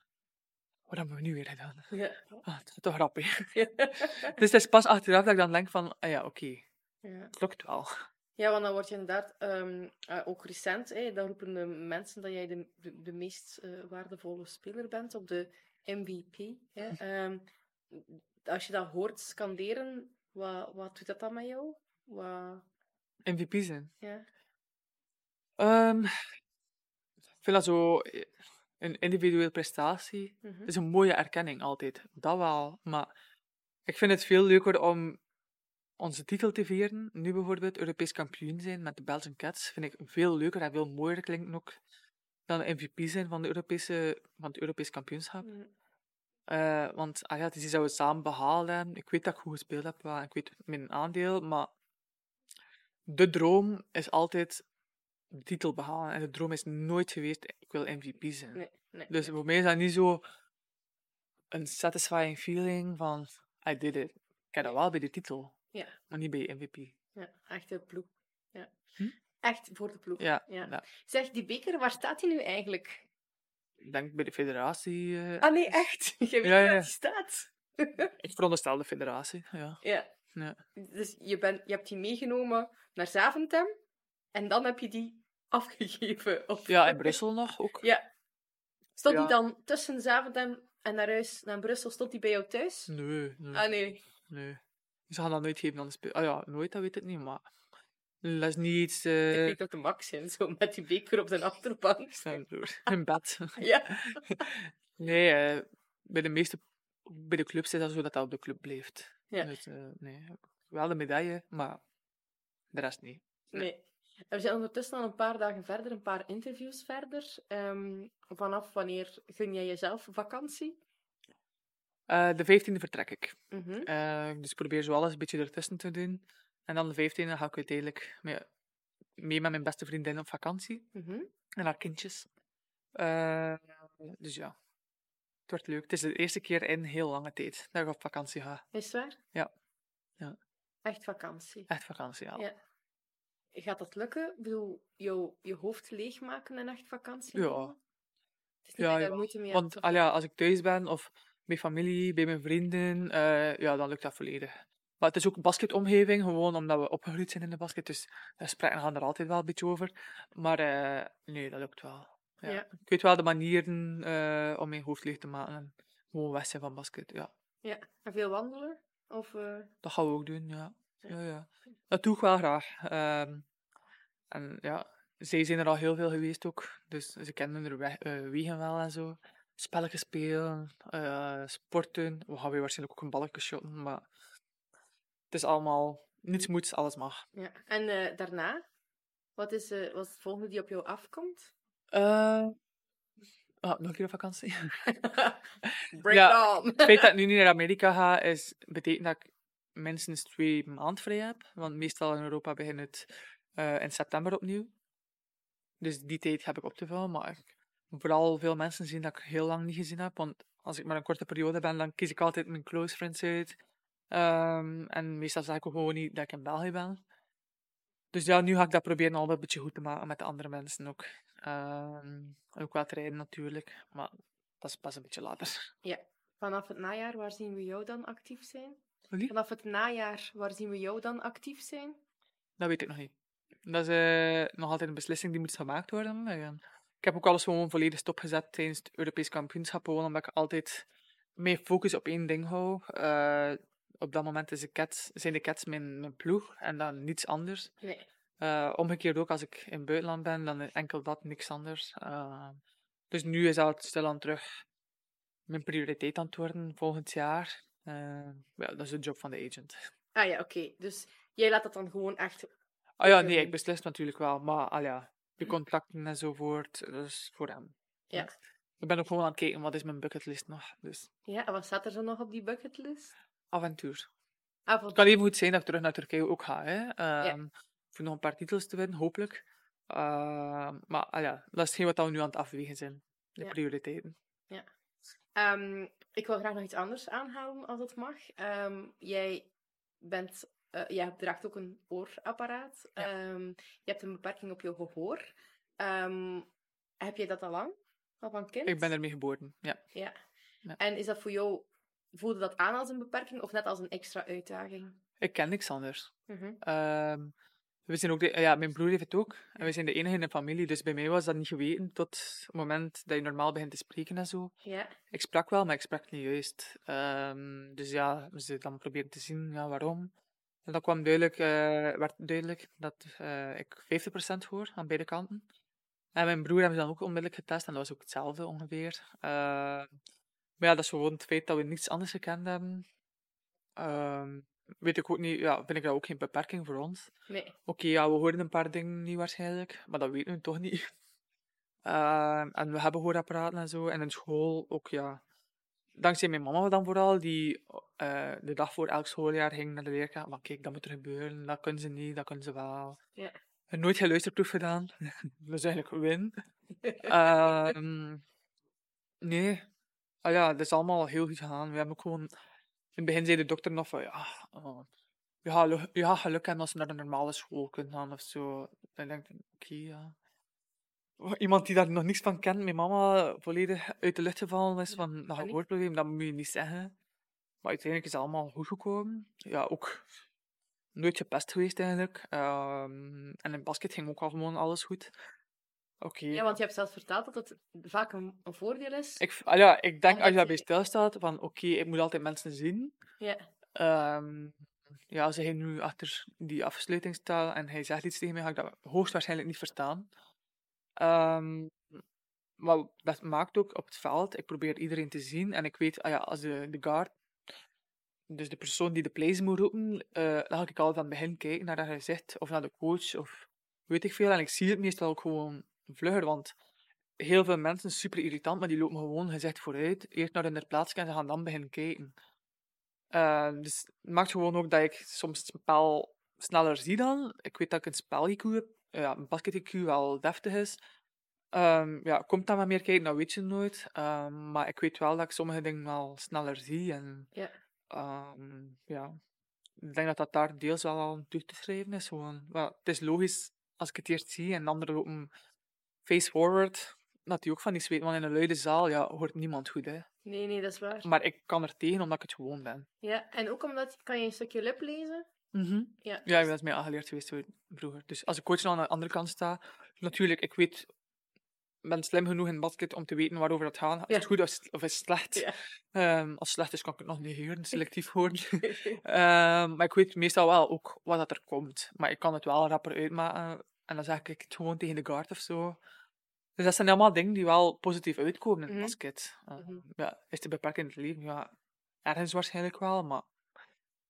S2: wat hebben we nu weer gedaan?
S1: Ja.
S2: Ah, het is toch grappig. Dus het is pas achteraf dat ik dan denk van, ah ja, oké,
S1: ja.
S2: het lukt wel.
S1: Ja, want dan word je inderdaad ehm, eh, ook recent, hè, dan roepen de mensen dat jij de, de, de meest eh, waardevolle speler bent op de MVP. Hè. Ehm, als je dat hoort scanderen, wat, wat doet dat dan met jou? Wat,
S2: MVP zijn.
S1: ja.
S2: Ehm, ik vind dat zo eh, een individuele prestatie.
S1: Mhm.
S2: Het is een mooie erkenning altijd. Dat wel. Maar ik vind het veel leuker om onze titel te vieren. Nu bijvoorbeeld Europees kampioen zijn met de Belgian Cats. Vind ik veel leuker en veel mooier klinkt ook dan MVP zijn van, de Europese, van het Europees kampioenschap.
S1: Mhm.
S2: Eh, want ah ja, iets dat we samen behalen. Ik weet dat ik goed gespeeld heb, en ik weet mijn aandeel, maar de droom is altijd de titel behalen. En de droom is nooit geweest, ik wil MVP zijn.
S1: Nee, nee.
S2: Dus voor mij is dat niet zo een satisfying feeling van, I did it. Ik heb dat wel bij de titel,
S1: Ja.
S2: maar niet bij MVP.
S1: Ja, echt de ploeg. Ja.
S2: Hm?
S1: Echt voor de ploeg.
S2: Ja,
S1: Ja. Zeg, die beker, waar staat die nu eigenlijk?
S2: Ik denk bij de federatie. eh,
S1: Ah nee, echt? Je weet
S2: Ja, ja,
S1: waar die staat.
S2: Ik veronderstel de federatie, ja.
S1: Ja.
S2: Ja.
S1: Dus je, bent, je hebt die meegenomen naar Zaventem en dan heb je die afgegeven. Op...
S2: Ja, in Brussel nog ook.
S1: Ja. Stond die dan tussen Zaventem en naar huis, naar Brussel, stond die bij jou thuis?
S2: Nee, nee.
S1: Ah nee.
S2: Nee. Ze gaan dat nooit geven aan de speel. Ah ja, nooit, dat weet ik niet, maar... Dat is niet iets...
S1: Ik
S2: eh
S1: weet dat de max zijn, zo met die beker op de achterbank.
S2: voor, in bed.
S1: Ja.
S2: nee, eh, bij de meeste... Bij de clubs is dat zo dat dat op de club blijft.
S1: Ja.
S2: Dus, nee, wel de medaille, maar de rest niet.
S1: Nee. We zijn ondertussen al een paar dagen verder, een paar interviews verder. Ehm, vanaf wanneer gun jij jezelf vakantie?
S2: Eh, de 15e vertrek ik.
S1: Mhm.
S2: Eh, dus ik probeer zo alles een beetje ertussen te doen. En dan de 15e ga ik uiteindelijk mee, mee met mijn beste vriendin op vakantie.
S1: Mhm.
S2: En haar kindjes. Eh, dus ja, het wordt leuk. Het is de eerste keer in heel lange tijd dat ik op vakantie ga.
S1: Is het waar?
S2: Ja. Ja.
S1: Echt vakantie.
S2: Echt vakantie, ja.
S1: Ja. Gaat dat lukken? Ik bedoel, jou, je hoofd leegmaken en echt vakantie?
S2: Ja.
S1: nemen? Het is niet
S2: Ja, ja.
S1: daar moeite mee
S2: Want al ja, als ik thuis ben of bij familie, bij mijn vrienden, eh, ja, dan lukt dat volledig. Maar het is ook een basketomgeving, gewoon omdat we opgegroeid zijn in de basket. Dus de gesprekken gaan er altijd wel een beetje over. Maar eh, nee, dat lukt wel. Ja.
S1: Ja.
S2: Ik weet wel de manieren eh, om mijn hoofd leeg te maken en gewoon weg zijn van basket. Ja,
S1: Ja. En veel wandelen? Of, eh,
S2: dat gaan we ook doen, ja.
S1: Ja.
S2: ja. Dat doe ik wel graag. Ehm, en ja, zij zijn er al heel veel geweest ook, dus ze kennen er weg, wegen wel en zo. Spelletjes spelen, sporten. We gaan weer waarschijnlijk ook een balletje shotten, maar het is allemaal niets moeds, alles mag.
S1: ja. En eh, daarna? Wat is, eh, wat is het volgende die op jou afkomt?
S2: Eh, ah, nog een keer op vakantie.
S1: Break
S2: Ja.
S1: on!
S2: Het feit dat ik nu niet naar Amerika ga, is, betekent dat ik minstens twee maanden vrij heb. Want meestal in Europa begint het in september opnieuw. Dus die tijd heb ik op te vullen. Maar ik, vooral veel mensen zien dat ik heel lang niet gezien heb. Want als ik maar een korte periode ben, dan kies ik altijd mijn close friends uit. Ehm, en meestal zeg ik ook gewoon niet dat ik in België ben. Dus ja, nu ga ik dat proberen al een beetje goed te maken met de andere mensen ook. Ehm, ook wel trainen natuurlijk, maar dat is pas een beetje later.
S1: Vanaf het najaar, waar zien we jou dan actief zijn? Vanaf het najaar, waar zien we jou dan actief zijn?
S2: Dat weet ik nog niet. Dat is eh, nog altijd een beslissing die moet gemaakt worden. Ik heb ook alles gewoon volledig stopgezet tijdens het Europees kampioenschap, gewoon omdat ik altijd mijn focus op één ding hou. Eh, op dat moment is de Cats, zijn de Cats mijn, mijn ploeg en dan niets anders.
S1: Nee.
S2: Eh, omgekeerd ook, als ik in het buitenland ben, dan is enkel dat, niks anders. Eh, dus nu is dat stilaan terug mijn prioriteit aan het worden volgend jaar. Eh, ja, dat is de job van de agent.
S1: Ah ja, oké. Dus jij laat dat dan gewoon echt...
S2: Ah ja, nee, ik beslis natuurlijk wel, maar al ja, de contracten enzovoort, dat is voor hem.
S1: Ja.
S2: Ik ben ook gewoon aan het kijken, wat is mijn bucketlist nog? Dus
S1: Ja, en wat staat er zo nog op die bucketlist?
S2: Avontuur. Het kan even goed zijn dat ik terug naar Turkije ook ga. Hè. Voor nog een paar titels te winnen, hopelijk. Ehm, maar ah ja, dat is hetgeen wat we nu aan het afwegen zijn. De
S1: Ja.
S2: prioriteiten.
S1: Ehm, ik wil graag nog iets anders aanhalen, als het mag. Jij bent... eh, jij draagt ook een oorapparaat.
S2: Ja.
S1: Je hebt een beperking op je gehoor. Heb je dat al lang? Al van kind?
S2: Ik ben ermee geboren, ja.
S1: Ja.
S2: Ja.
S1: En is dat voor jou... Voelde dat aan als een beperking of net als een extra uitdaging?
S2: Ik ken niks anders.
S1: Mhm.
S2: Ehm, we zijn ook de, ja, mijn broer heeft het ook. En we zijn de enige in de familie, dus bij mij was dat niet geweten tot het moment dat je normaal begint te spreken en zo.
S1: Ja.
S2: Ik sprak wel, maar ik sprak niet juist. Ehm, dus ja, we zijn dan proberen te zien ja, waarom. En dan kwam duidelijk, eh, werd duidelijk dat eh, ik 50% hoor aan beide kanten. En mijn broer hebben ze dan ook onmiddellijk getest en dat was ook hetzelfde ongeveer. Ehm, maar ja, dat is gewoon het feit dat we niets anders gekend hebben. Ehm, weet ik ook niet, ja, vind ik dat ook geen beperking voor ons.
S1: Nee.
S2: Oké, ja, we horen een paar dingen niet waarschijnlijk, maar dat weten we toch niet. Ehm, en we hebben hoorapparaten en zo. En in school ook, ja. Dankzij mijn mama dan vooral, die eh, de dag voor elk schooljaar ging naar de leerkamer. Maar kijk, dat moet er gebeuren. Dat kunnen ze niet, dat kunnen ze wel.
S1: Ja.
S2: En nooit geen luisterproef gedaan. dat is eigenlijk win. Ehm, nee. Ah ja, dat is allemaal heel goed gegaan. We hebben ook gewoon... In het begin zei de dokter nog van, ja... oh, je gaat je gaat geluk hebben als ze naar een normale school kunnen gaan of zo. Dan denk ik, oké, ja. Oh, Iemand die daar nog niks van kent, mijn mama volledig uit de lucht gevallen is van dat
S1: paniek.
S2: gehoorprobleem, dat moet je niet zeggen. Maar uiteindelijk is het allemaal goed gekomen. Ja, ook nooit gepest geweest eigenlijk. Ehm, en in basket ging ook al gewoon alles goed. Oké.
S1: Ja, want je hebt zelfs verteld dat het vaak een, een voordeel is.
S2: Ik, ah ja, ik denk als je daarbij stilstaat, van oké, ik moet altijd mensen zien.
S1: Ja.
S2: Ehm, ja, als hij nu achter die afsluiting staat en hij zegt iets tegen mij, ga ik dat hoogstwaarschijnlijk niet verstaan. Ehm, maar dat maakt ook op het veld, ik probeer iedereen te zien en ik weet, ah ja, als de, de guard, dus de persoon die de plays moet roepen, eh, dan ga ik altijd aan het begin kijken naar dat hij zegt, of naar de coach, of weet ik veel. En ik zie het meestal ook gewoon vlugger, want heel veel mensen, super irritant, maar die lopen gewoon gezegd vooruit, eerst naar hun plaats en ze gaan dan beginnen kijken. Eh, dus het maakt gewoon ook dat ik soms het spel sneller zie dan. Ik weet dat ik een spel-IQ heb, eh, ja, een basket-IQ wel deftig is. Ehm, ja, komt dan maar meer kijken, dat weet je nooit. Ehm, maar ik weet wel dat ik sommige dingen wel sneller zie. En
S1: Ja.
S2: ehm, ja, ik denk dat dat daar deels wel aan toe te schrijven is. Gewoon. Het is logisch als ik het eerst zie en de anderen lopen face-forward, dat die ook van iets weten. Want in een luide zaal ja, hoort niemand goed. Hè.
S1: Nee, nee, dat is waar.
S2: Maar ik kan er tegen omdat ik het gewoon ben.
S1: Ja, en ook omdat, kan je een stukje lip lezen?
S2: Mhm.
S1: Ja.
S2: Ja, dat is mij aangeleerd geweest vroeger. Dus als ik coach aan de andere kant sta, natuurlijk, ik weet ben slim genoeg in basket om te weten waarover het gaat. Is het goed of is, of is het slecht?
S1: Ja.
S2: Ehm, als het slecht is, kan ik het nog negeren, selectief horen. Ehm, maar ik weet meestal wel ook wat dat er komt. Maar ik kan het wel rapper uitmaken. En dan zeg ik het gewoon tegen de guard of zo. Dus dat zijn allemaal dingen die wel positief uitkomen
S1: Mhm.
S2: basket. Eh,
S1: Mhm.
S2: ja, is te beperken in het leven? Ja, ergens waarschijnlijk wel, maar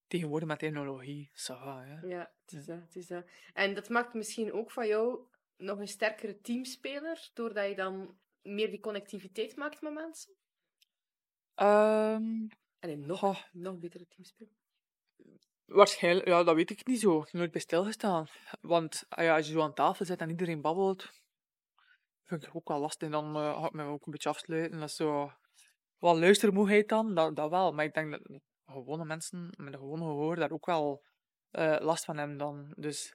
S2: tegenwoordig met technologie, ça va, hè.
S1: Ja, het is dat, het is dat. En dat maakt misschien ook van jou nog een sterkere teamspeler, doordat je dan meer die connectiviteit maakt met mensen?
S2: Ehm,
S1: En een nog, nog betere teamspeler.
S2: waarschijnlijk, ja, dat weet ik niet zo. Nooit bij stilgestaan. Want ah ja, als je zo aan tafel zit en iedereen babbelt, vind ik ook wel lastig. Dan eh, ga ik me ook een beetje afsluiten. Dat is zo wat luistermoeheid dan, dat, dat wel. Maar ik denk dat gewone mensen met een gewone gehoor daar ook wel eh, last van hebben dan. Dus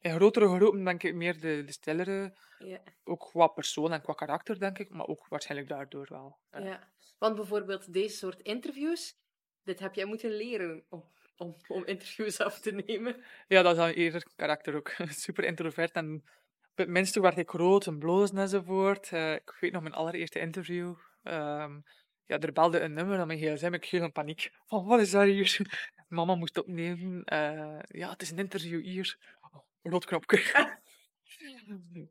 S2: in grotere groepen denk ik meer de, de stillere,
S1: Ja,
S2: ook qua persoon en qua karakter denk ik, maar ook waarschijnlijk daardoor wel. Ja.
S1: ja. Want bijvoorbeeld deze soort interviews, dit heb jij moeten leren om, om, om interviews af te nemen.
S2: Ja, dat is dan eerder karakter ook. Super introvert en het minste werd ik groot en blozen enzovoort. Eh, ik weet nog mijn allereerste interview. Ehm, ja, er belde een nummer aan mijn gsm. Ik viel in paniek. Van, wat is dat hier? Mama moest opnemen. Eh, ja, het is een interview hier. Oh, rood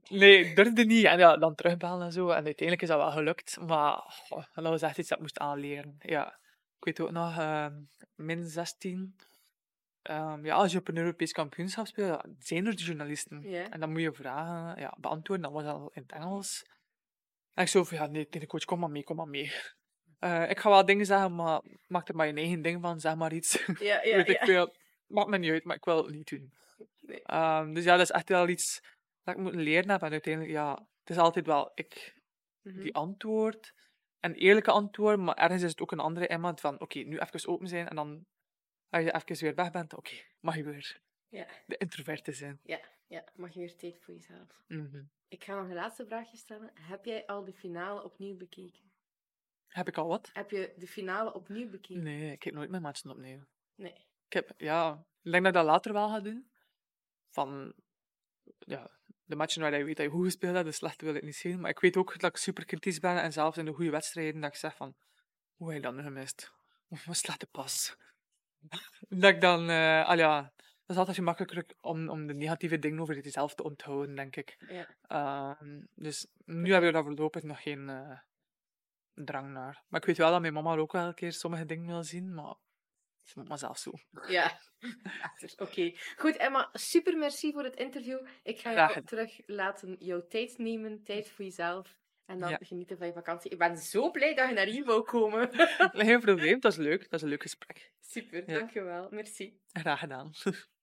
S2: nee, ik durfde niet. En ja, dan terugbellen en zo. En uiteindelijk is dat wel gelukt. Maar goh, dat was echt iets dat ik moest aanleren. Ja. Ik weet ook nog, ehm, min 16. Ehm, ja, als je op een Europees kampioenschap speelt, ja, zijn er journalisten.
S1: Ja.
S2: En dan moet je vragen ja, beantwoorden. Dat was al in het Engels. En ik zo van, ja, nee, tegen de coach, kom maar mee, kom maar mee. Eh, ik ga wel dingen zeggen, maar maak er maar je eigen ding van, zeg maar iets.
S1: Ja, ja,
S2: Weet ik veel. Maakt me niet uit, maar ik wil het niet doen.
S1: Nee.
S2: Ehm, dus ja, dat is echt wel iets dat ik moet leren heb. En uiteindelijk, ja, het is altijd wel ik
S1: Mhm.
S2: die antwoord. Een eerlijke antwoord, maar ergens is het ook een andere iemand van, oké, nu even open zijn en dan, als je even weer weg bent, oké, mag je weer
S1: Ja.
S2: de introverte zijn.
S1: Ja, ja, mag je weer tijd voor jezelf.
S2: Mhm.
S1: Ik ga nog een laatste vraagje stellen. Heb jij al de finale opnieuw bekeken?
S2: Heb ik al wat?
S1: Heb je de finale opnieuw bekeken?
S2: Nee, ik kijk nooit mijn matchen opnieuw.
S1: Nee.
S2: Ik heb, ja, ik denk dat ik dat later wel ga doen. Van, ja, de matchen waar je weet dat je goed gespeeld hebt, de slechte wil ik niet zien. Maar ik weet ook dat ik super kritisch ben en zelfs in de goede wedstrijden dat ik zeg van, hoe heb je dat nu gemist? Of een slechte pas. dat ik dan, eh ja, dat is altijd gemakkelijker om, om de negatieve dingen over jezelf te onthouden, denk ik.
S1: Ja.
S2: Ehm, dus nu heb je daar voorlopig nog geen eh, drang naar. Maar ik weet wel dat mijn mama ook wel een keer sommige dingen wil zien, maar ze moet maar zelf zo.
S1: Ja. Oké. Goed, Emma, super merci voor het interview. Ik ga
S2: Graag
S1: jou terug laten jouw tijd nemen, tijd voor jezelf. En dan
S2: Ja.
S1: genieten van je vakantie. Ik ben zo blij dat je naar hier wou komen.
S2: Geen probleem, dat is leuk. Dat is een leuk gesprek.
S1: super,
S2: Ja.
S1: dankjewel. Merci.
S2: Graag gedaan.